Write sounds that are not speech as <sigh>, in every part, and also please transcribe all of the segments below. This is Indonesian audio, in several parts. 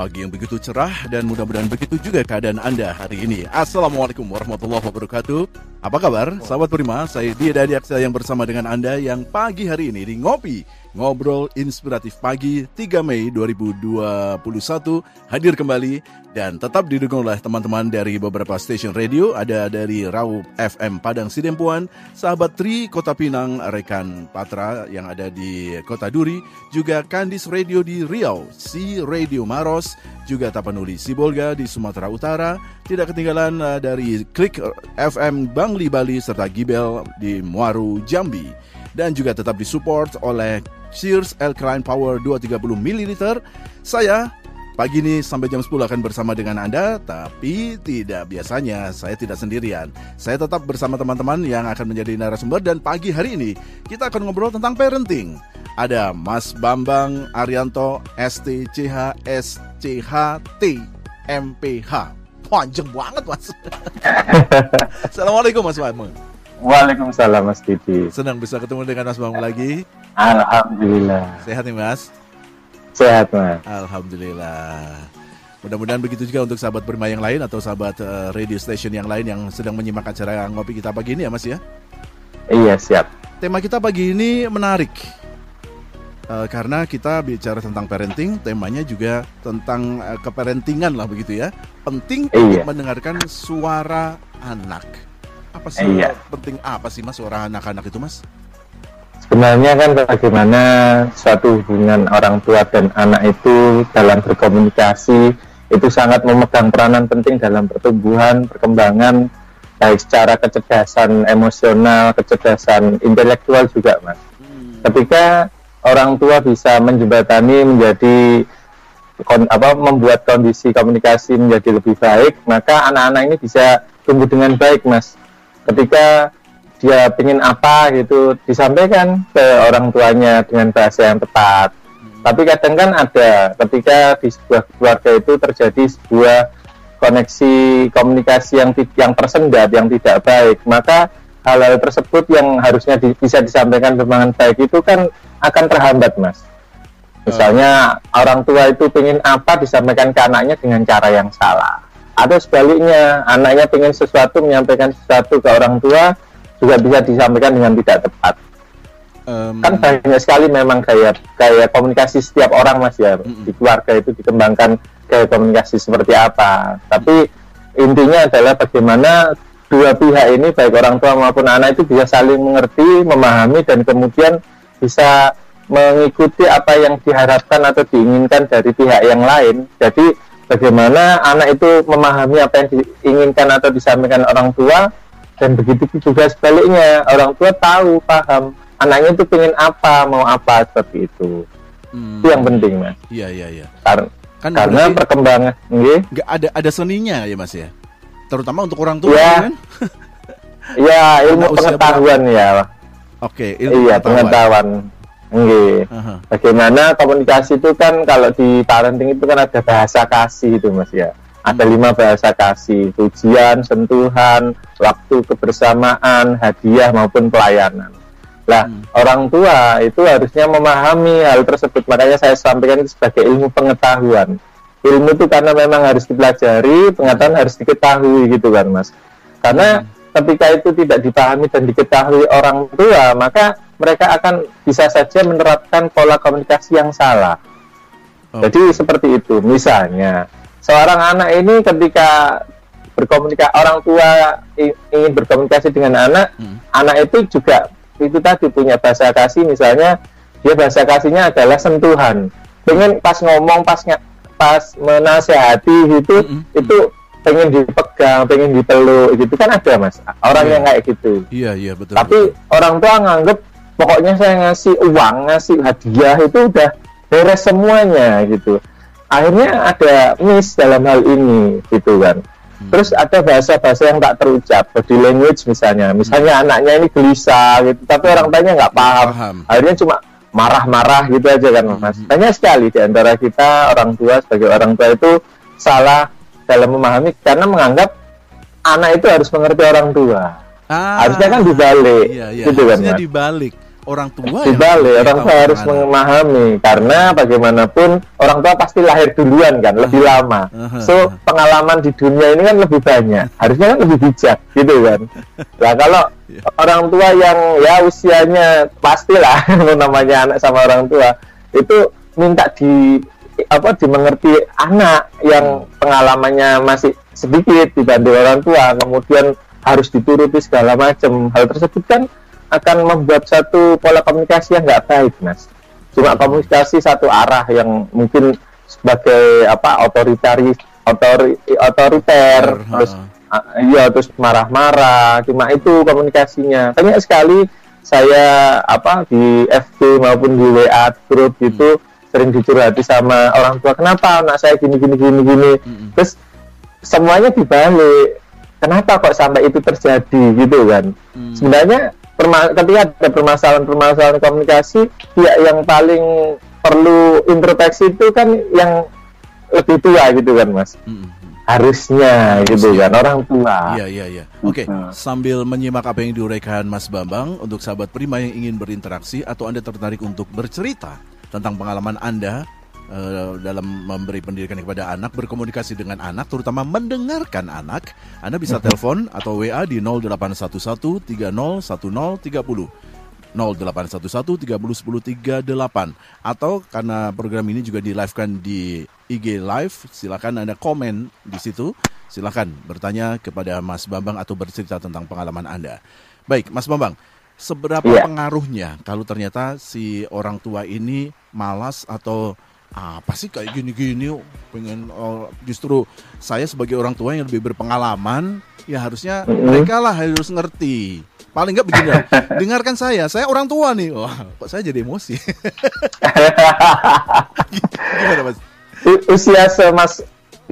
pagi yang begitu cerah dan mudah-mudahan begitu juga keadaan Anda hari ini. Assalamualaikum warahmatullahi wabarakatuh. Apa kabar? Sahabat Prima, saya Dia Dadi Aksa yang bersama dengan Anda yang pagi hari ini di Ngopi Ngobrol Inspiratif Pagi 3 Mei 2021 hadir kembali dan tetap didukung oleh teman-teman dari beberapa stasiun radio. Ada dari Rau FM Padang Sidempuan, Sahabat Tri Kota Pinang, Rekan Patra yang ada di Kota Duri, juga Kandis Radio di Riau, Si Radio Maros, juga Tapanuli Sibolga di Sumatera Utara, tidak ketinggalan uh, dari Klik FM Bangli Bali serta Gibel di Muaru Jambi. Dan juga tetap disupport oleh Cheers Alkaline Power 230 ml. Saya pagi ini sampai jam 10 akan bersama dengan Anda, tapi tidak biasanya saya tidak sendirian. Saya tetap bersama teman-teman yang akan menjadi narasumber dan pagi hari ini kita akan ngobrol tentang parenting. Ada Mas Bambang Arianto STCH SCHT MPH. Panjang banget mas. <laughs> Assalamualaikum Mas Bambang. Waalaikumsalam Mas Didi. Senang bisa ketemu dengan Mas Bambang lagi. Alhamdulillah. Sehat nih Mas? Sehat Mas. Alhamdulillah. Mudah-mudahan begitu juga untuk sahabat bermain yang lain atau sahabat uh, radio station yang lain yang sedang menyimak acara ngopi kita pagi ini ya Mas ya. Iya siap. Tema kita pagi ini menarik. Uh, karena kita bicara tentang parenting, temanya juga tentang uh, keparentingan lah begitu ya. Penting Iya. mendengarkan suara anak. Apa sih Iya. penting apa sih Mas suara anak-anak itu Mas? Sebenarnya kan bagaimana suatu hubungan orang tua dan anak itu dalam berkomunikasi itu sangat memegang peranan penting dalam pertumbuhan, perkembangan baik secara kecerdasan emosional, kecerdasan intelektual juga, Mas. Ketika orang tua bisa menjembatani menjadi kon- apa membuat kondisi komunikasi menjadi lebih baik, maka anak-anak ini bisa tumbuh dengan baik, Mas. Ketika dia ingin apa gitu disampaikan ke orang tuanya dengan bahasa yang tepat. Tapi kadang kan ada ketika di sebuah keluarga itu terjadi sebuah koneksi komunikasi yang yang tersendat, yang tidak baik, maka hal-hal tersebut yang harusnya di- bisa disampaikan dengan baik itu kan akan terhambat, Mas. Misalnya orang tua itu ingin apa disampaikan ke anaknya dengan cara yang salah. Atau sebaliknya, anaknya ingin sesuatu menyampaikan sesuatu ke orang tua juga bisa disampaikan dengan tidak tepat. Em, Kan banyak sekali memang gaya gaya komunikasi setiap orang Mas ya Mm-mm. di keluarga itu dikembangkan gaya komunikasi seperti apa. Tapi intinya adalah bagaimana dua pihak ini baik orang tua maupun anak itu bisa saling mengerti, memahami dan kemudian bisa mengikuti apa yang diharapkan atau diinginkan dari pihak yang lain. Jadi bagaimana anak itu memahami apa yang diinginkan atau disampaikan orang tua dan begitu juga sebaliknya orang tua tahu paham anaknya itu pengen apa mau apa seperti itu. Hmm, itu yang penting mas. Iya iya iya. Kar- Kan karena perkembangan nggih, nggak ada ada seninya ya mas ya? Terutama untuk orang tua Iya. kan? <laughs> Ya ilmu Anak pengetahuan ya. Oke iya pengetahuan nggih. Aha. bagaimana komunikasi itu kan kalau di parenting itu kan ada bahasa kasih itu mas ya ada Hmm. lima bahasa kasih pujian sentuhan waktu kebersamaan hadiah maupun pelayanan Nah, Hmm. orang tua itu harusnya memahami hal tersebut. Makanya saya sampaikan itu sebagai ilmu pengetahuan. Ilmu itu karena memang harus dipelajari, pengetahuan harus diketahui gitu kan, Mas. Karena ketika itu tidak dipahami dan diketahui orang tua, maka mereka akan bisa saja menerapkan pola komunikasi yang salah. Oh. Jadi seperti itu. Misalnya, seorang anak ini ketika berkomunikasi orang tua ingin berkomunikasi dengan anak, Hmm. anak itu juga itu tadi punya bahasa kasih misalnya dia bahasa kasihnya adalah sentuhan. Pengen pas ngomong pas pas menasehati gitu Mm-mm. itu pengen dipegang, pengen dipeluk gitu kan ada Mas. Orang Iya. yang kayak gitu. iya iya betul Tapi orang tua nganggep pokoknya saya ngasih uang, ngasih hadiah itu udah beres semuanya gitu. Akhirnya ada miss dalam hal ini gitu kan. Hmm. Terus ada bahasa-bahasa yang tak terucap, body language misalnya. Misalnya anaknya ini gelisah gitu, tapi orang tuanya nggak paham. paham Akhirnya cuma marah-marah gitu aja kan Mas. Hmm. Banyak sekali di antara kita orang tua sebagai orang tua itu salah dalam memahami karena menganggap anak itu harus mengerti orang tua. Ah, Harusnya kan dibalik, iya iya gitu kan, harusnya dibalik orang tua dibalik orang tua harus memahami. Karena bagaimanapun orang tua pasti lahir duluan kan lebih lama. uh, uh, so pengalaman di dunia ini kan lebih banyak. Harusnya kan lebih bijak gitu kan. Nah kalau yeah. orang tua yang ya usianya pastilah <laughs> namanya anak sama orang tua itu minta di apa dimengerti anak yang pengalamannya masih sedikit dibanding orang tua. Kemudian harus dituruti segala macam. Hal tersebut kan akan membuat satu pola komunikasi yang nggak baik, mas. Cuma komunikasi satu arah yang mungkin sebagai apa otoritaris, otori, otoriter, uh, terus iya terus marah-marah. Cuma itu komunikasinya. Banyak sekali saya apa di FB maupun di WA grup hmm. itu sering dicurhati sama orang tua kenapa anak saya gini gini gini gini hmm. terus semuanya dibalik kenapa kok sampai itu terjadi gitu kan hmm. sebenarnya ketika ada permasalahan-permasalahan komunikasi pihak yang paling perlu introspeksi itu kan yang lebih tua gitu kan mas hmm. harusnya gitu kan orang tua iya iya iya oke okay. hmm. sambil menyimak apa yang diuraikan mas Bambang untuk sahabat Prima yang ingin berinteraksi atau anda tertarik untuk bercerita tentang pengalaman anda uh, dalam memberi pendidikan kepada anak, berkomunikasi dengan anak, terutama mendengarkan anak, Anda bisa mhm. telepon atau WA di 0811 30 10 30. 0811 30 10 38 atau karena program ini juga di live kan di IG live silakan Anda komen di situ silakan bertanya kepada Mas Bambang atau bercerita tentang pengalaman Anda baik Mas Bambang seberapa yeah. pengaruhnya kalau ternyata si orang tua ini malas atau apa sih kayak gini-gini pengen oh, justru saya sebagai orang tua yang lebih berpengalaman ya harusnya mereka lah harus ngerti. Paling nggak begini <laughs> dengarkan saya saya orang tua nih. Wah kok saya jadi emosi? <laughs> Gimana mas? Usia semas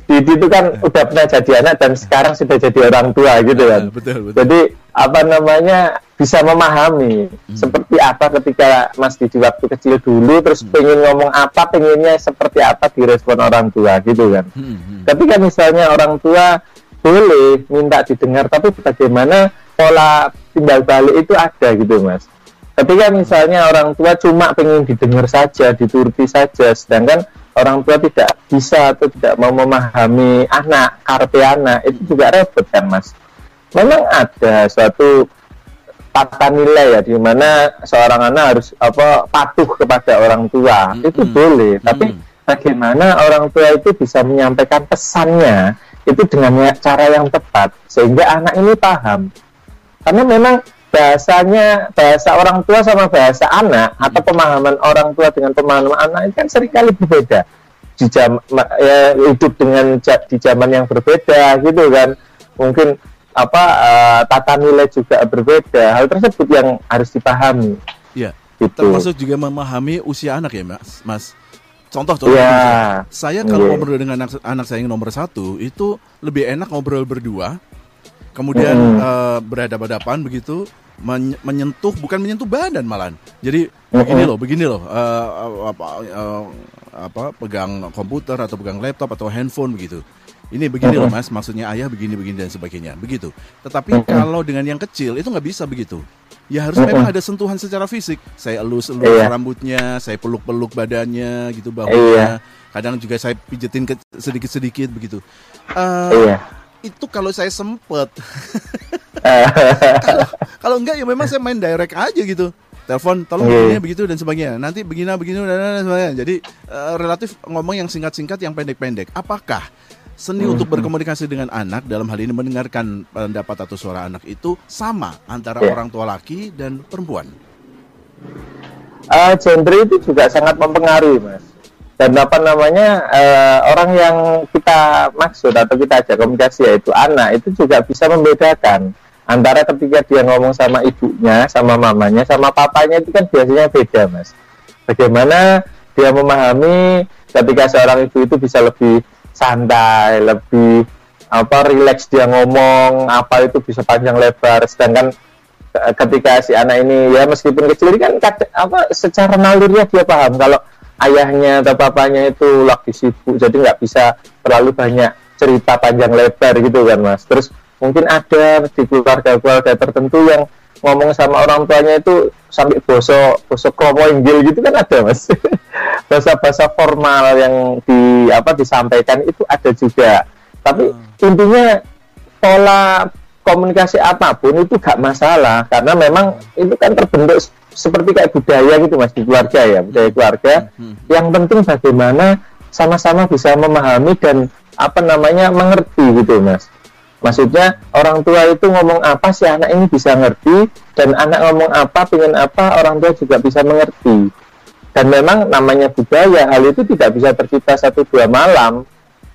Didi itu kan udah pernah jadi anak dan sekarang sudah jadi orang tua gitu kan. Betul, betul. Jadi apa namanya bisa memahami hmm. seperti apa ketika Mas Didi waktu kecil dulu terus hmm. pengen ngomong apa pengennya seperti apa direspon orang tua gitu kan. Hmm. Hmm. Kan misalnya orang tua boleh minta didengar tapi bagaimana pola timbal balik itu ada gitu Mas. Ketika misalnya orang tua cuma pengen didengar saja, dituruti saja, sedangkan orang tua tidak bisa atau tidak mau memahami anak, karpe anak, itu juga repot kan mas. Memang ada suatu tata nilai ya di mana seorang anak harus apa patuh kepada orang tua mm -hmm. itu boleh mm -hmm. tapi bagaimana orang tua itu bisa menyampaikan pesannya itu dengan cara yang tepat sehingga anak ini paham karena memang bahasanya bahasa orang tua sama bahasa anak hmm. atau pemahaman orang tua dengan pemahaman anak itu kan sering kali berbeda di jam ya, hidup dengan di zaman yang berbeda gitu kan mungkin apa uh, tata nilai juga berbeda hal tersebut yang harus dipahami ya gitu. termasuk juga memahami usia anak ya mas mas contoh contoh ya. saya kalau yeah. ngobrol dengan anak, anak saya yang nomor satu itu lebih enak ngobrol berdua kemudian mm. uh, berhadapan-hadapan begitu men menyentuh bukan menyentuh badan malan jadi begini loh begini loh uh, apa uh, apa pegang komputer atau pegang laptop atau handphone begitu ini begini loh mas. Maksudnya ayah begini begini dan sebagainya. Begitu. Tetapi kalau dengan yang kecil itu nggak bisa begitu. Ya harus memang ada sentuhan secara fisik. Saya elus elus iya. rambutnya saya peluk peluk badannya gitu bahwa kadang juga saya pijetin sedikit sedikit begitu. Uh, iya. itu kalau saya sempet. <laughs> Kalau kalau enggak ya memang saya main direct aja gitu. Telepon tolong yeah. begini begitu dan sebagainya. Nanti begini begini dan, dan sebagainya. Jadi uh, relatif ngomong yang singkat-singkat yang pendek-pendek. Apakah seni hmm. untuk berkomunikasi dengan anak dalam hal ini mendengarkan pendapat atau suara anak itu sama antara yeah. orang tua laki dan perempuan uh, gender itu juga sangat mempengaruhi mas dan apa namanya uh, orang yang kita maksud atau kita ajak komunikasi yaitu anak itu juga bisa membedakan antara ketika dia ngomong sama ibunya, sama mamanya, sama papanya itu kan biasanya beda mas. Bagaimana dia memahami ketika seorang ibu itu bisa lebih santai, lebih apa rileks dia ngomong, apa itu bisa panjang lebar, sedangkan ketika si anak ini ya meskipun kecil ini kan apa secara nalurnya dia paham kalau ayahnya atau papanya itu lagi sibuk jadi nggak bisa terlalu banyak cerita panjang lebar gitu kan mas. Terus mungkin ada di keluarga-keluarga tertentu yang ngomong sama orang tuanya itu sampai boso boso kromo inggil gitu kan ada mas <laughs> bahasa-bahasa formal yang di apa disampaikan itu ada juga tapi hmm. intinya pola komunikasi apa pun itu gak masalah karena memang itu kan terbentuk seperti kayak budaya gitu mas di keluarga ya budaya keluarga hmm. yang penting bagaimana sama-sama bisa memahami dan apa namanya mengerti gitu mas Maksudnya orang tua itu ngomong apa sih anak ini bisa ngerti dan anak ngomong apa, pengen apa orang tua juga bisa mengerti. Dan memang namanya budaya hal itu tidak bisa tercipta satu dua malam.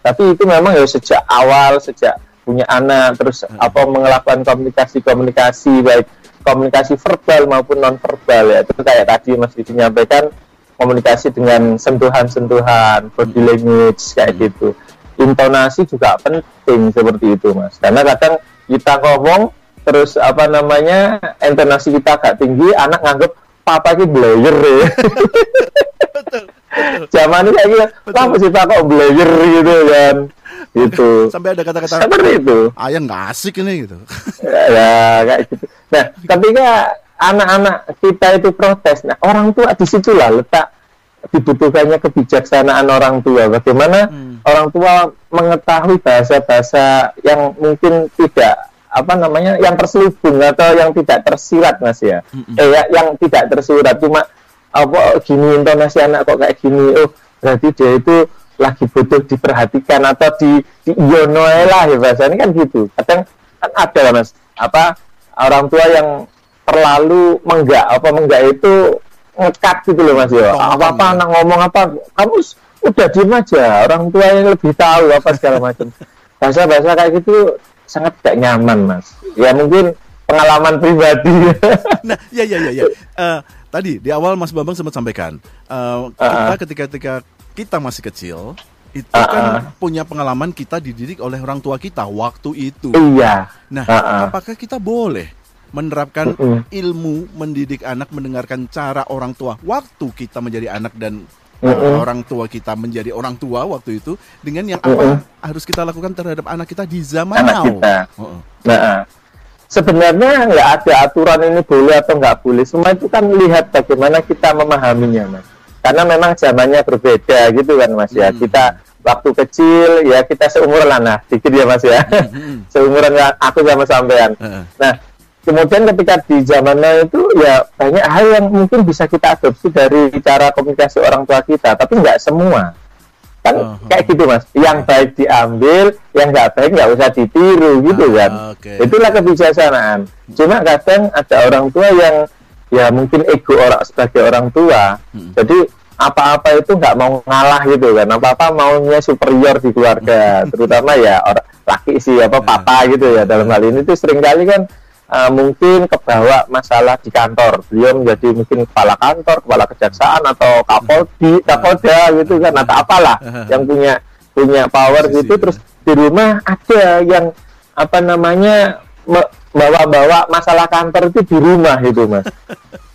Tapi itu memang ya sejak awal, sejak punya anak terus hmm. apa melakukan komunikasi-komunikasi baik komunikasi verbal maupun non verbal ya itu kayak tadi Mas Didi menyampaikan komunikasi dengan sentuhan-sentuhan body hmm. language kayak hmm. gitu intonasi juga penting seperti itu mas. Karena kadang kita ngomong terus apa namanya intonasi kita agak tinggi anak nganggep papa ini blayer ya zaman ini kayak apa sih pak kok blayer gitu kan. Gitu. Sampai ada kata-kata seperti itu. Ayah nggak asik ini gitu. Ya kayak gitu. Nah ketika anak-anak kita itu protes nah orang tua di situlah letak dibutuhkannya kebijaksanaan orang tua. Bagaimana hmm. orang tua mengetahui bahasa-bahasa yang mungkin tidak apa namanya yang terselubung atau yang tidak tersirat mas ya, hmm. eh ya, yang tidak tersirat cuma apa gini intonasi anak kok kayak gini oh berarti dia itu lagi butuh diperhatikan atau di di lah ya bahasa ini kan gitu kadang kan ada mas apa orang tua yang terlalu menggak apa menggak itu ngekat gitu loh mas ya. Apa apa anak ngomong apa kamu udah diem aja. Orang tua yang lebih tahu apa segala macam. <laughs> Bahasa bahasa kayak gitu sangat tidak nyaman mas. Ya mungkin pengalaman pribadi. <laughs> Nah ya ya ya ya. Uh, tadi di awal mas bambang sempat sampaikan uh, kita uh, ketika ketika kita masih kecil itu uh, kan punya pengalaman kita dididik oleh orang tua kita waktu itu. Iya. Nah uh, uh. apakah kita boleh menerapkan uh -uh. ilmu mendidik anak mendengarkan cara orang tua waktu kita menjadi anak dan uh -uh. orang tua kita menjadi orang tua waktu itu dengan yang apa uh -uh. harus kita lakukan terhadap anak kita di zaman anak now. Kita. Uh -uh. Nah, sebenarnya nggak ada aturan ini boleh atau nggak boleh. Semua itu kan lihat bagaimana kita memahaminya, mas. Karena memang zamannya berbeda gitu kan, mas ya. Hmm. Kita waktu kecil ya kita seumuran lah, nah, dikit ya mas ya. Hmm. <laughs> seumuran aku sama sampean. Uh Nah, kemudian ketika di zamannya itu ya banyak hal yang mungkin bisa kita adopsi dari cara komunikasi orang tua kita tapi nggak semua. Kan uh, -huh. kayak gitu mas. Yang baik diambil yang nggak baik nggak usah ditiru gitu uh, kan. okay. itulah kebijaksanaan. Cuma kadang ada orang tua yang ya mungkin ego orang sebagai orang tua. Hmm. jadi apa-apa itu nggak mau ngalah gitu kan. Apa-apa maunya superior di keluarga. Terutama ya orang laki sih apa papa gitu ya. Dalam hal ini tuh sering kali kan uh, mungkin kebawa masalah di kantor. Beliau menjadi mungkin kepala kantor kepala kejaksaan atau kapoldi kapolda gitu kan atau apalah yang punya punya power gitu. Terus di rumah ada yang apa namanya bawa-bawa masalah kantor itu di rumah itu mas. <laughs>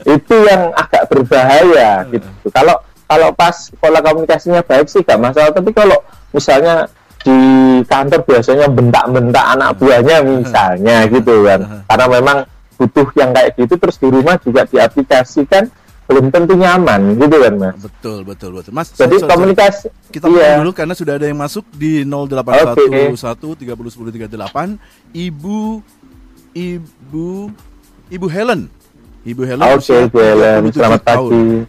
Itu yang agak berbahaya gitu. Kalau kalau pas pola komunikasinya baik sih gak masalah. Tapi kalau misalnya di kantor biasanya bentak-bentak anak buahnya misalnya gitu kan. Karena memang butuh yang kayak gitu terus di rumah juga diaplikasikan belum tentu nyaman gitu kan mas. Betul betul betul. Mas jadi so, so, komunikasi kita iya. dulu karena sudah ada yang masuk di 0811 okay. 30 10 38 ibu ibu ibu Helen. Ibu Helen oke okay, Helen. selamat pagi. oke.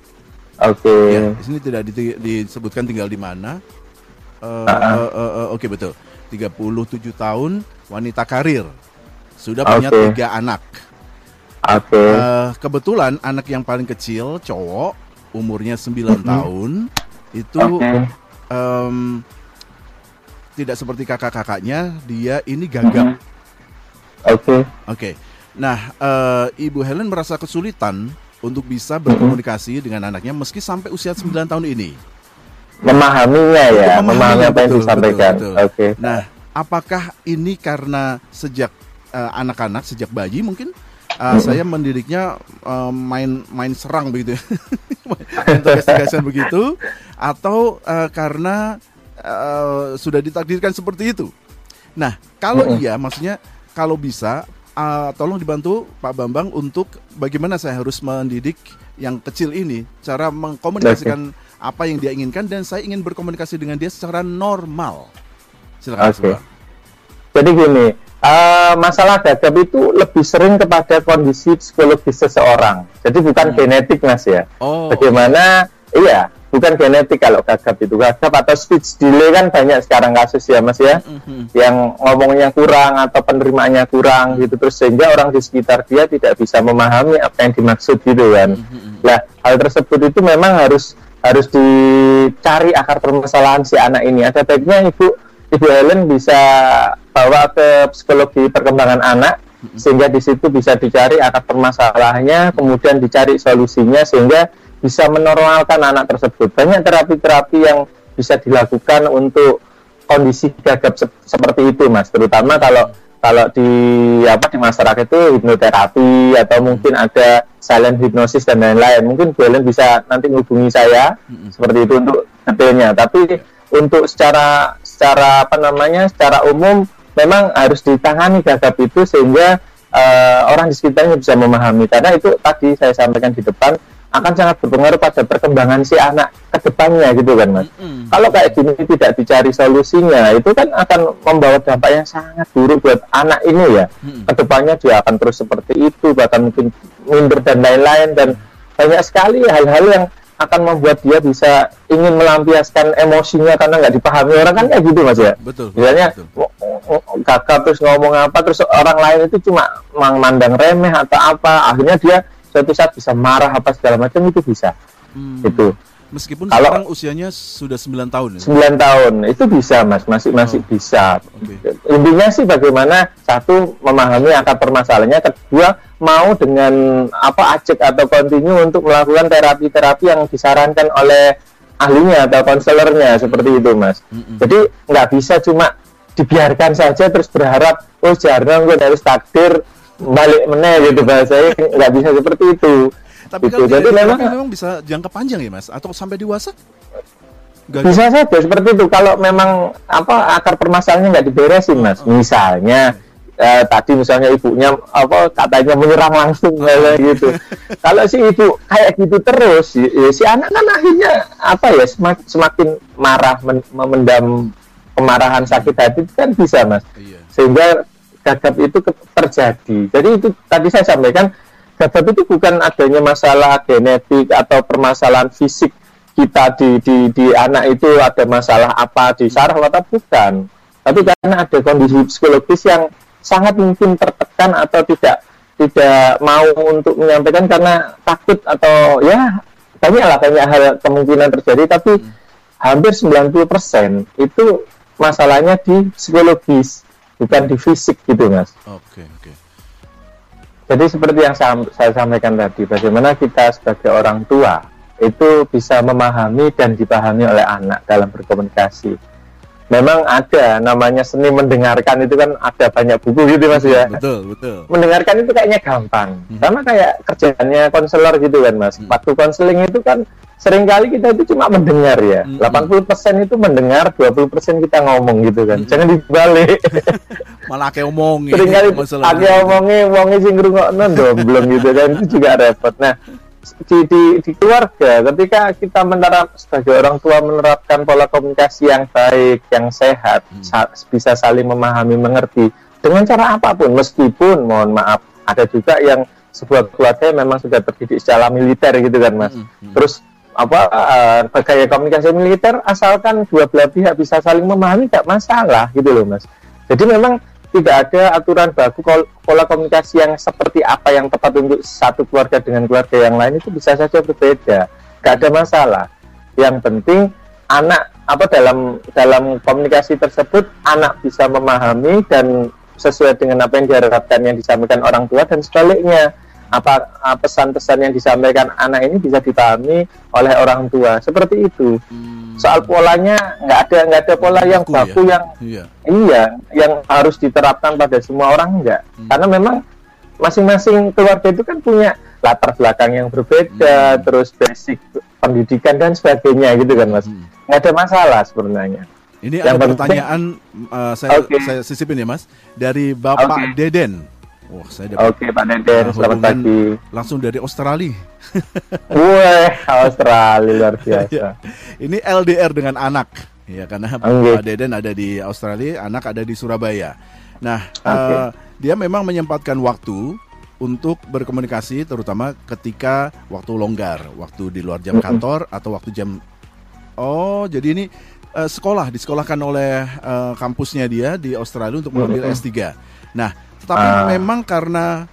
Okay. ya, di sini tidak disebutkan tinggal di mana uh, uh, uh, uh, oke okay, betul 37 tahun wanita karir sudah punya okay. tiga anak Oke. Okay. Uh, kebetulan anak yang paling kecil cowok umurnya 9 mm -hmm. tahun itu okay. um, tidak seperti kakak-kakaknya dia ini gagap. Oke. Okay. Oke. Okay. Nah, uh, Ibu Helen merasa kesulitan untuk bisa berkomunikasi mm -hmm. dengan anaknya meski sampai usia 9 tahun ini memahaminya ya, memahami apa yang disampaikan. Oke. Okay. Nah, apakah ini karena sejak uh, anak-anak sejak bayi mungkin uh, hmm. saya mendidiknya uh, main main serang begitu, <laughs> investigasi begitu, atau uh, karena uh, sudah ditakdirkan seperti itu. Nah, kalau hmm. iya, maksudnya kalau bisa uh, tolong dibantu Pak Bambang untuk bagaimana saya harus mendidik yang kecil ini, cara mengkomunikasikan okay. Apa yang dia inginkan dan saya ingin berkomunikasi dengan dia secara normal. Silakan. Okay. Jadi gini, uh, masalah gagap itu lebih sering kepada kondisi psikologis seseorang. Jadi bukan hmm. genetik mas ya. Oh. Bagaimana? Iya, bukan genetik kalau gagap itu gagap atau speech delay kan banyak sekarang kasus ya mas ya mm-hmm. yang ngomongnya kurang atau penerimaannya kurang gitu terus sehingga orang di sekitar dia tidak bisa memahami apa yang dimaksud gitu kan mm-hmm. nah hal tersebut itu memang harus harus dicari akar permasalahan si anak ini ada baiknya ibu ibu Helen bisa bawa ke psikologi perkembangan anak mm-hmm. sehingga di situ bisa dicari akar permasalahannya kemudian dicari solusinya sehingga bisa menormalkan anak tersebut. Banyak terapi-terapi yang bisa dilakukan untuk kondisi gagap se seperti itu, Mas. Terutama kalau kalau di apa di masyarakat itu hipnoterapi atau mungkin ada silent hypnosis dan lain-lain. Mungkin Bu Ellen bisa nanti menghubungi saya hmm. seperti itu untuk detailnya. Tapi untuk secara secara apa namanya secara umum memang harus ditangani gagap itu sehingga uh, orang di sekitarnya bisa memahami. Karena itu tadi saya sampaikan di depan akan sangat berpengaruh pada perkembangan si anak ke depannya gitu kan mas. Mm-hmm. Kalau kayak gini tidak dicari solusinya itu kan akan membawa dampak yang sangat buruk buat anak ini ya. Mm-hmm. Ke depannya dia akan terus seperti itu bahkan mungkin minder dan lain-lain dan banyak sekali hal-hal yang akan membuat dia bisa ingin melampiaskan emosinya karena nggak dipahami orang kan kayak gitu mas ya. Betul. Misalnya kakak terus ngomong apa terus orang lain itu cuma mandang remeh atau apa akhirnya dia suatu saat bisa marah apa segala macam itu bisa hmm. itu meskipun kalau sekarang usianya sudah 9 tahun ya? 9 tahun itu bisa mas masih masih oh. bisa okay. intinya sih bagaimana satu memahami akar permasalahannya kedua mau dengan apa acek atau kontinu untuk melakukan terapi-terapi yang disarankan oleh ahlinya atau konselornya seperti itu mas mm -hmm. jadi nggak bisa cuma dibiarkan saja terus berharap oh jarang gue harus takdir balik meneh gitu bahasanya nggak bisa seperti itu. Tapi gitu. kalau jadi memang memang bisa jangka panjang ya mas atau sampai dewasa? Gak bisa saja seperti itu kalau memang apa akar permasalahannya nggak diberesin mas. Oh. Misalnya eh, tadi misalnya ibunya apa katanya menyerang langsung oh. gitu. <laughs> kalau si ibu kayak gitu terus si, ya, si anak kan akhirnya apa ya semakin, semakin marah men, memendam kemarahan sakit hati kan bisa mas. Iya. Sehingga gagap itu terjadi. Jadi itu tadi saya sampaikan gagap itu bukan adanya masalah genetik atau permasalahan fisik kita di di di anak itu ada masalah apa di saraf atau bukan. Tapi karena ada kondisi psikologis yang sangat mungkin tertekan atau tidak tidak mau untuk menyampaikan karena takut atau ya banyaklah banyak hal kemungkinan terjadi tapi hmm. hampir 90% itu masalahnya di psikologis bukan di fisik gitu mas. Oke okay, oke. Okay. Jadi seperti yang saya, saya sampaikan tadi, bagaimana kita sebagai orang tua itu bisa memahami dan dipahami oleh anak dalam berkomunikasi. Memang ada namanya seni mendengarkan itu kan ada banyak buku gitu mas ya. Betul betul. Mendengarkan itu kayaknya gampang, hmm. sama kayak kerjaannya konselor gitu kan mas. Hmm. Waktu konseling itu kan sering kali kita itu cuma mendengar ya. Mm -hmm. 80% itu mendengar, 20% kita ngomong gitu kan. Mm -hmm. Jangan dibalik. <laughs> Malah kayak omongin. Seringkali kayak omongin, omongin sing ngrungokno belum gitu kan. Itu juga repot. Nah, di, di, di keluarga ketika kita menerap sebagai orang tua menerapkan pola komunikasi yang baik, yang sehat, hmm. sa bisa saling memahami, mengerti dengan cara apa pun meskipun mohon maaf ada juga yang sebuah keluarga yang memang sudah terdidik secara militer gitu kan Mas. Hmm. Hmm. Terus apa uh, komunikasi militer asalkan dua belah pihak bisa saling memahami tidak masalah gitu loh mas jadi memang tidak ada aturan baku pola komunikasi yang seperti apa yang tepat untuk satu keluarga dengan keluarga yang lain itu bisa saja berbeda. Tidak ada masalah. Yang penting anak apa dalam dalam komunikasi tersebut anak bisa memahami dan sesuai dengan apa yang diharapkan yang disampaikan orang tua dan sebaliknya apa pesan-pesan yang disampaikan anak ini bisa dipahami oleh orang tua seperti itu hmm. soal polanya nggak ada nggak ada pola yang baku, baku ya? yang iya. iya yang harus diterapkan pada semua orang enggak hmm. karena memang masing-masing keluarga itu kan punya latar belakang yang berbeda hmm. terus basic pendidikan dan sebagainya gitu kan mas hmm. nggak ada masalah sebenarnya ini yang ada penting, pertanyaan uh, saya okay. saya sisipin ya mas dari bapak okay. Deden Wah, saya dapat Oke, Pak Deden, uh, selamat hubungan pagi. langsung dari Australia. <laughs> Wah, Australia luar <laughs> biasa. Ya. Ini LDR dengan anak, ya karena Oke. Pak Deden ada di Australia, anak ada di Surabaya. Nah, Oke. eh, dia memang menyempatkan waktu untuk berkomunikasi, terutama ketika waktu longgar, waktu di luar jam kantor atau waktu jam. Oh, jadi ini eh, sekolah disekolahkan oleh eh, kampusnya dia di Australia untuk mengambil Mm-mm. S3. Nah, tetapi Ah. memang karena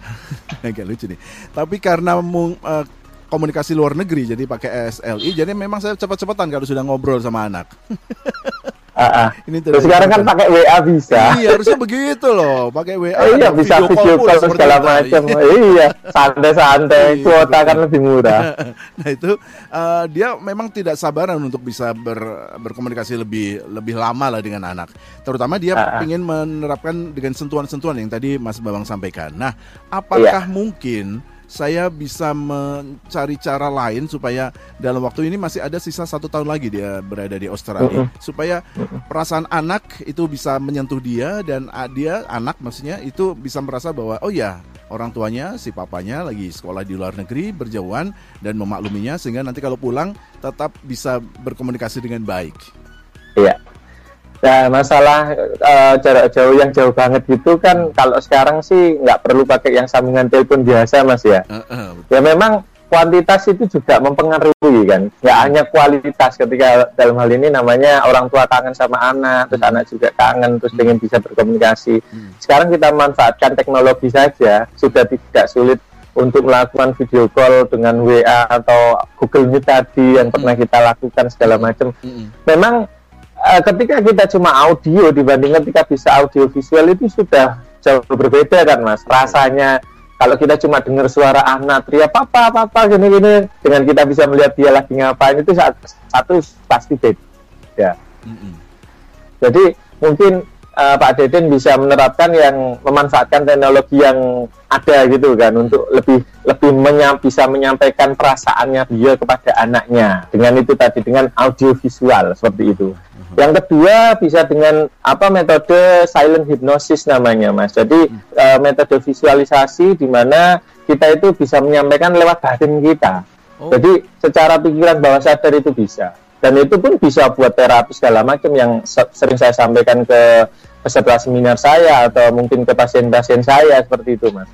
<laughs> agak lucu nih. Tapi karena mung- eh, komunikasi luar negeri jadi pakai SLI, jadi memang saya cepat-cepatan kalau sudah ngobrol sama anak. <laughs> Ah, ah. Ini Terus sekarang kan pakai WA bisa. Iya, harusnya begitu loh, pakai WA. Eh, iya bisa video call seperti segala macam. iya, santai-santai. Iya, Kuota kan lebih murah. <laughs> nah itu eh, dia memang tidak sabaran untuk bisa ber- berkomunikasi lebih lebih lama lah dengan anak. Terutama dia Ah, ah. ingin menerapkan dengan sentuhan-sentuhan yang tadi Mas Babang sampaikan. Nah, apakah Iya. mungkin saya bisa mencari cara lain supaya dalam waktu ini masih ada sisa satu tahun lagi dia berada di Australia supaya perasaan anak itu bisa menyentuh dia dan ah, dia anak maksudnya itu bisa merasa bahwa oh ya orang tuanya si papanya lagi sekolah di luar negeri berjauhan dan memakluminya sehingga nanti kalau pulang tetap bisa berkomunikasi dengan baik. Iya. Nah, masalah eh, jarak jauh yang jauh banget gitu kan kalau sekarang sih nggak perlu pakai yang sambungan telepon biasa Mas ya. Eh, betul. Ya memang kuantitas itu juga mempengaruhi kan. Nggak hanya kualitas ketika dalam hal ini namanya orang tua kangen sama anak, terus Hmm. anak juga kangen, terus Hmm. ingin bisa berkomunikasi. Hmm. Sekarang kita manfaatkan teknologi saja, sudah tidak sulit untuk melakukan video call dengan WA atau Google Meet tadi yang pernah kita lakukan segala macam. Mm-mm. Memang eh, ketika kita cuma audio dibanding ketika bisa audio visual itu sudah jauh berbeda kan mas rasanya kalau kita cuma dengar suara anak teriak papa papa gini gini dengan kita bisa melihat dia lagi ngapain itu saat satu pasti beda Mm-mm. jadi mungkin eh, Pak Deden bisa menerapkan yang memanfaatkan teknologi yang ada gitu kan untuk lebih lebih menyam, bisa menyampaikan perasaannya dia kepada anaknya dengan itu tadi dengan audio visual seperti itu. Yang kedua bisa dengan apa metode silent hypnosis namanya Mas. Jadi eh, metode visualisasi di mana kita itu bisa menyampaikan lewat batin kita. Oh. Jadi secara pikiran bawah sadar itu bisa. Dan itu pun bisa buat terapi segala macam yang se- sering saya sampaikan ke peserta seminar saya atau mungkin ke pasien-pasien saya seperti itu, Mas.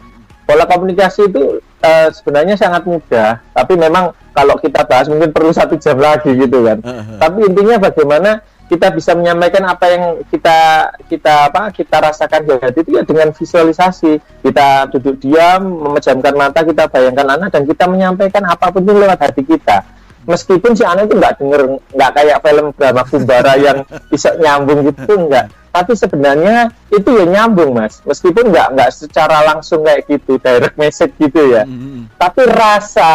Pola komunikasi itu eh, sebenarnya sangat mudah, tapi memang kalau kita bahas mungkin perlu satu jam lagi gitu kan. Eh. Tapi intinya bagaimana kita bisa menyampaikan apa yang kita kita apa kita rasakan di hati itu ya dengan visualisasi. Kita duduk diam, memejamkan mata, kita bayangkan anak dan kita menyampaikan apa pun itu lewat hati kita. Meskipun si anak itu nggak denger, nggak kayak film drama Kumbara <laughs> yang bisa nyambung gitu enggak. Tapi sebenarnya itu ya nyambung mas. Meskipun nggak nggak secara langsung kayak gitu, direct message gitu ya Mm-mm. tapi rasa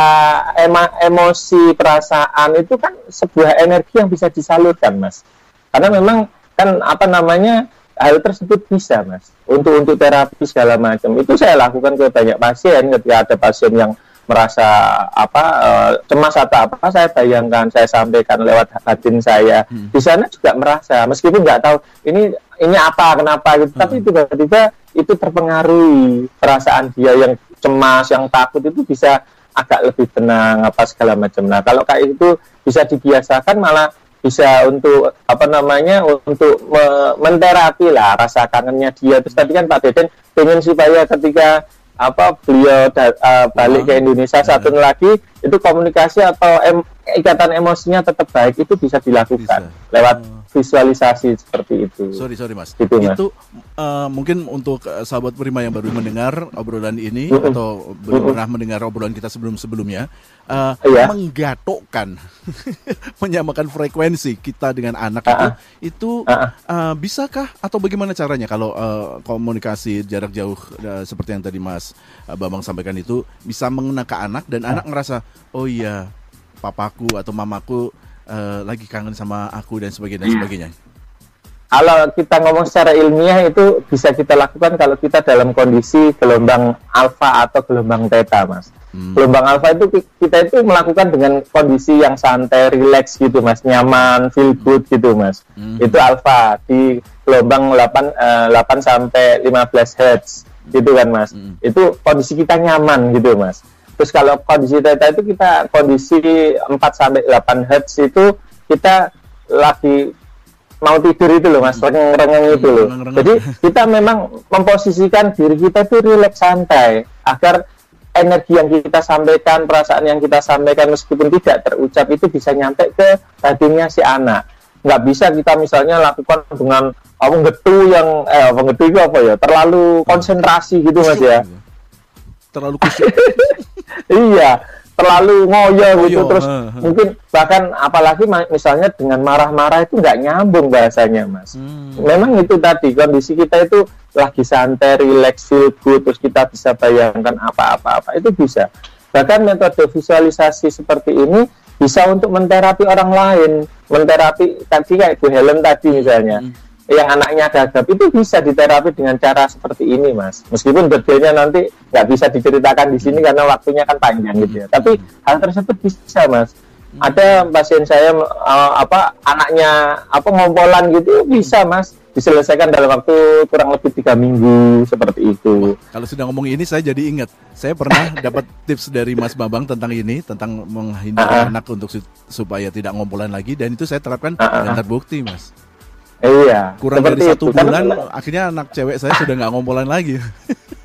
ema, emosi perasaan itu kan sebuah energi yang bisa disalurkan mas karena memang kan apa namanya hal tersebut bisa mas untuk untuk terapi segala macam itu saya lakukan ke banyak pasien ketika ada pasien yang merasa apa eh, cemas atau apa saya bayangkan saya sampaikan lewat batin saya Hmm. di sana juga merasa meskipun nggak tahu ini ini apa kenapa gitu tapi Hmm. tiba-tiba itu terpengaruhi perasaan dia yang cemas yang takut itu bisa agak lebih tenang apa segala macam nah kalau kayak itu bisa dibiasakan malah bisa untuk apa namanya untuk me- menterapi lah rasa kangennya dia terus tadi kan Pak Deden pengen supaya ketika apa beliau da- uh, balik ke Indonesia satu lagi itu komunikasi atau em- ikatan emosinya tetap baik itu bisa dilakukan Bisa. lewat Oh. Visualisasi seperti itu. Sorry sorry mas. Gitu, Mas. Itu eh, mungkin untuk eh, sahabat Prima yang baru mendengar obrolan ini Mm-mm. atau belum pernah mendengar obrolan kita sebelum sebelumnya, eh, Iya. menggatokkan, <laughs> menyamakan frekuensi kita dengan anak Ah, itu, itu Ah, eh, bisakah atau bagaimana caranya kalau eh, komunikasi jarak jauh eh, seperti yang tadi Mas eh, Bambang sampaikan itu bisa mengena ke anak dan anak ngerasa oh iya papaku atau mamaku eh, lagi kangen sama aku dan sebagainya dan Iya. sebagainya. Kalau kita ngomong secara ilmiah itu bisa kita lakukan kalau kita dalam kondisi gelombang alfa atau gelombang theta, Mas. Hmm. Gelombang alfa itu ki- kita itu melakukan dengan kondisi yang santai, relax gitu, Mas, nyaman, feel good gitu, Mas. Hmm. Itu alfa di gelombang 8 eh, 8 sampai 15 hertz. gitu kan mas Mm. itu kondisi kita nyaman gitu mas terus kalau kondisi theta itu kita kondisi 4 sampai 8 hertz itu kita lagi mau tidur itu loh mas rengeng-rengeng itu Mm, loh rengeng-rengeng. jadi kita memang memposisikan diri kita itu rileks santai agar energi yang kita sampaikan, perasaan yang kita sampaikan meskipun tidak terucap itu bisa nyampe ke hatinya si anak. Nggak bisa kita misalnya lakukan dengan apa ngetu yang eh apa ngetu itu apa ya terlalu konsentrasi gitu mas ya. Terlalu kusyuk. <laughs> iya terlalu ngoyo gitu terus ha, ha. mungkin bahkan apalagi misalnya dengan marah-marah itu nggak nyambung bahasanya mas. Hmm. Memang itu tadi kondisi kita itu lagi santai, relax, feel good, terus kita bisa bayangkan apa-apa-apa itu bisa. Bahkan metode visualisasi seperti ini bisa untuk menterapi orang lain, menterapi tadi kayak Bu Helen tadi misalnya, Hmm. Yang anaknya gagap itu bisa diterapi dengan cara seperti ini, Mas. Meskipun detailnya nanti nggak bisa diceritakan di sini karena waktunya kan panjang gitu ya. Tapi hal tersebut bisa, Mas. Ada pasien saya eh, apa anaknya apa ngompolan gitu bisa, Mas diselesaikan dalam waktu kurang lebih tiga minggu seperti itu. Kalau sudah ngomong ini saya jadi ingat. Saya pernah <laughs> dapat tips dari Mas Bambang tentang ini, tentang menghindari Ah, ah. anak untuk su- supaya tidak ngompolan lagi dan itu saya terapkan Ah, ah. dan terbukti, Mas. Iya. Kurang seperti dari satu itu. Karena- bulan akhirnya anak cewek saya sudah nggak ngompolan lagi. <laughs>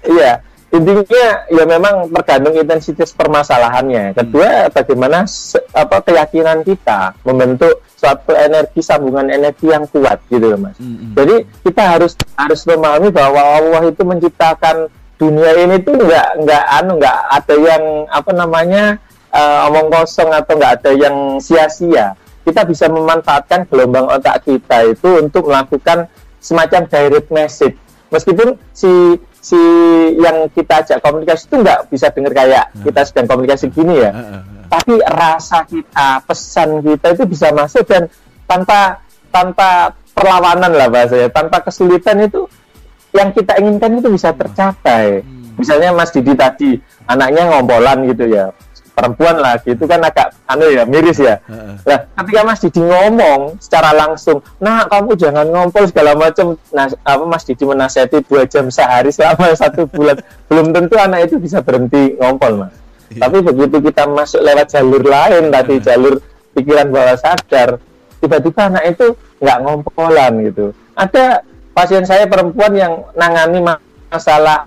Iya, intinya ya memang tergantung intensitas permasalahannya. Kedua, bagaimana se- apa keyakinan kita membentuk suatu energi sambungan energi yang kuat gitu loh, Mas. Mm-mm. Jadi kita harus harus memahami bahwa Allah itu menciptakan dunia ini tuh nggak nggak anu nggak ada yang apa namanya eh, omong kosong atau nggak ada yang sia-sia. Kita bisa memanfaatkan gelombang otak kita itu untuk melakukan semacam direct message. Meskipun si si yang kita ajak komunikasi itu nggak bisa dengar kayak kita sedang komunikasi gini ya ah, ah. tapi rasa kita, pesan kita itu bisa masuk dan tanpa tanpa perlawanan lah bahasanya, tanpa kesulitan itu yang kita inginkan itu bisa tercapai. Misalnya Mas Didi tadi anaknya ngompolan gitu ya, perempuan lagi itu kan agak anu ya miris ya. Ah. Nah, ketika Mas Didi ngomong secara langsung, nah kamu jangan ngompol segala macam. Nah, apa Mas Didi menasihati dua jam sehari selama <laughs> satu bulan, belum tentu anak itu bisa berhenti ngompol, Mas. Iya. Tapi begitu kita masuk lewat jalur lain tadi, jalur pikiran bawah sadar, tiba-tiba anak itu nggak ngompolan gitu. Ada pasien saya perempuan yang nangani ma- masalah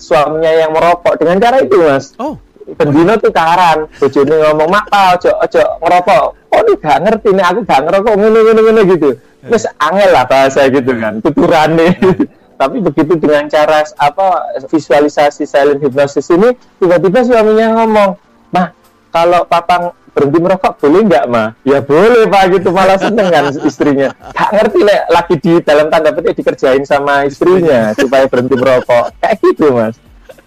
suaminya yang merokok dengan cara itu, Mas Oh, bendino tuh karan bojone ngomong mak pa ojo ojo ngerokok. Oh ini gak ngerti nih aku gak ngerokok ngene ngene ngene gitu. Terus angel lah bahasa gitu kan tuturane. <laughs> Tapi begitu dengan cara apa visualisasi silent hypnosis ini tiba-tiba suaminya ngomong mah kalau papa berhenti merokok boleh nggak mah ya boleh pak gitu malah seneng kan istrinya. Gak ngerti le, lagi di dalam tanda petik dikerjain sama istrinya supaya berhenti merokok. Kayak gitu mas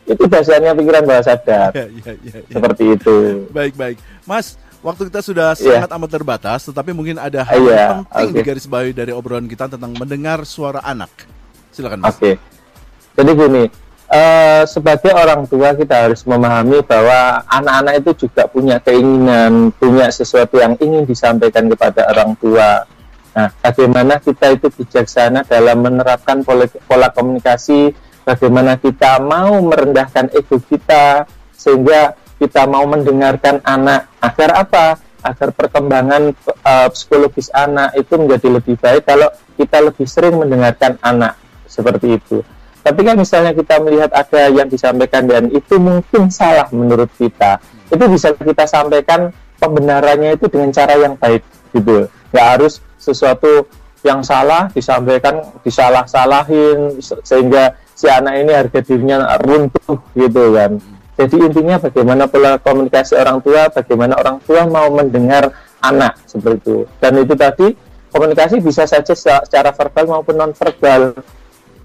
itu dasarnya pikiran bawah sadar <laughs> ya, ya, ya, ya. seperti itu. Baik, baik. Mas, waktu kita sudah Iya. sangat amat terbatas, tetapi mungkin ada hal Iya, yang penting oke. di garis bawahi dari obrolan kita tentang mendengar suara anak. Silakan, Mas. Oke. Jadi gini, eh, sebagai orang tua kita harus memahami bahwa anak-anak itu juga punya keinginan, punya sesuatu yang ingin disampaikan kepada orang tua. Nah, bagaimana kita itu bijaksana dalam menerapkan pola, pola komunikasi, bagaimana kita mau merendahkan ego kita sehingga kita mau mendengarkan anak agar apa? Agar perkembangan eh, psikologis anak itu menjadi lebih baik kalau kita lebih sering mendengarkan anak seperti itu. Tapi kan misalnya kita melihat ada yang disampaikan dan itu mungkin salah menurut kita, itu bisa kita sampaikan pembenarannya itu dengan cara yang baik gitu. Nggak harus sesuatu yang salah disampaikan disalah-salahin se- sehingga si anak ini harga dirinya runtuh gitu kan. Jadi intinya bagaimana pola komunikasi orang tua, bagaimana orang tua mau mendengar anak seperti itu. Dan itu tadi komunikasi bisa saja se- secara verbal maupun non verbal.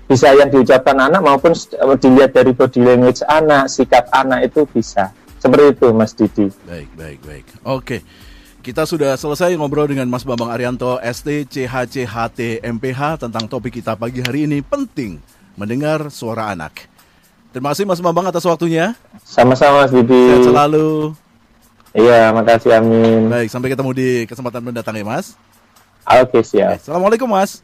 Bisa yang diucapkan anak maupun dilihat dari body language anak, sikap anak itu bisa. Seperti itu Mas Didi. Baik, baik, baik. Oke. Kita sudah selesai ngobrol dengan Mas Bambang Arianto, ST, CHCHT, MPH tentang topik kita pagi hari ini penting mendengar suara anak. Terima kasih Mas Bambang atas waktunya. Sama-sama Mas Didi. Sehat selalu. Iya, makasih amin. Baik, sampai ketemu di kesempatan mendatang ya Mas. Oke, siap. Assalamualaikum Mas.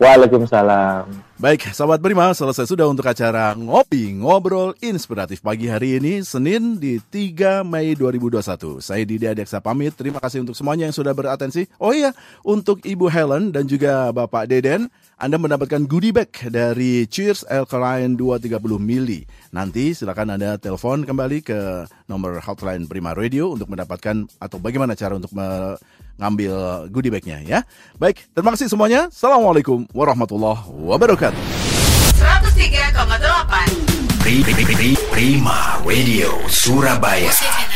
Waalaikumsalam. Baik, sahabat Prima, selesai sudah untuk acara Ngopi Ngobrol Inspiratif pagi hari ini, Senin di 3 Mei 2021. Saya Didi Adiaksa pamit, terima kasih untuk semuanya yang sudah beratensi. Oh iya, untuk Ibu Helen dan juga Bapak Deden, Anda mendapatkan goodie bag dari Cheers Alkaline 230 mili. Nanti silakan Anda telepon kembali ke nomor hotline Prima Radio untuk mendapatkan atau bagaimana cara untuk mengambil goodie bagnya ya. Baik, terima kasih semuanya. Assalamualaikum warahmatullahi wabarakatuh. 103,8 Prima Radio Surabaya. Musik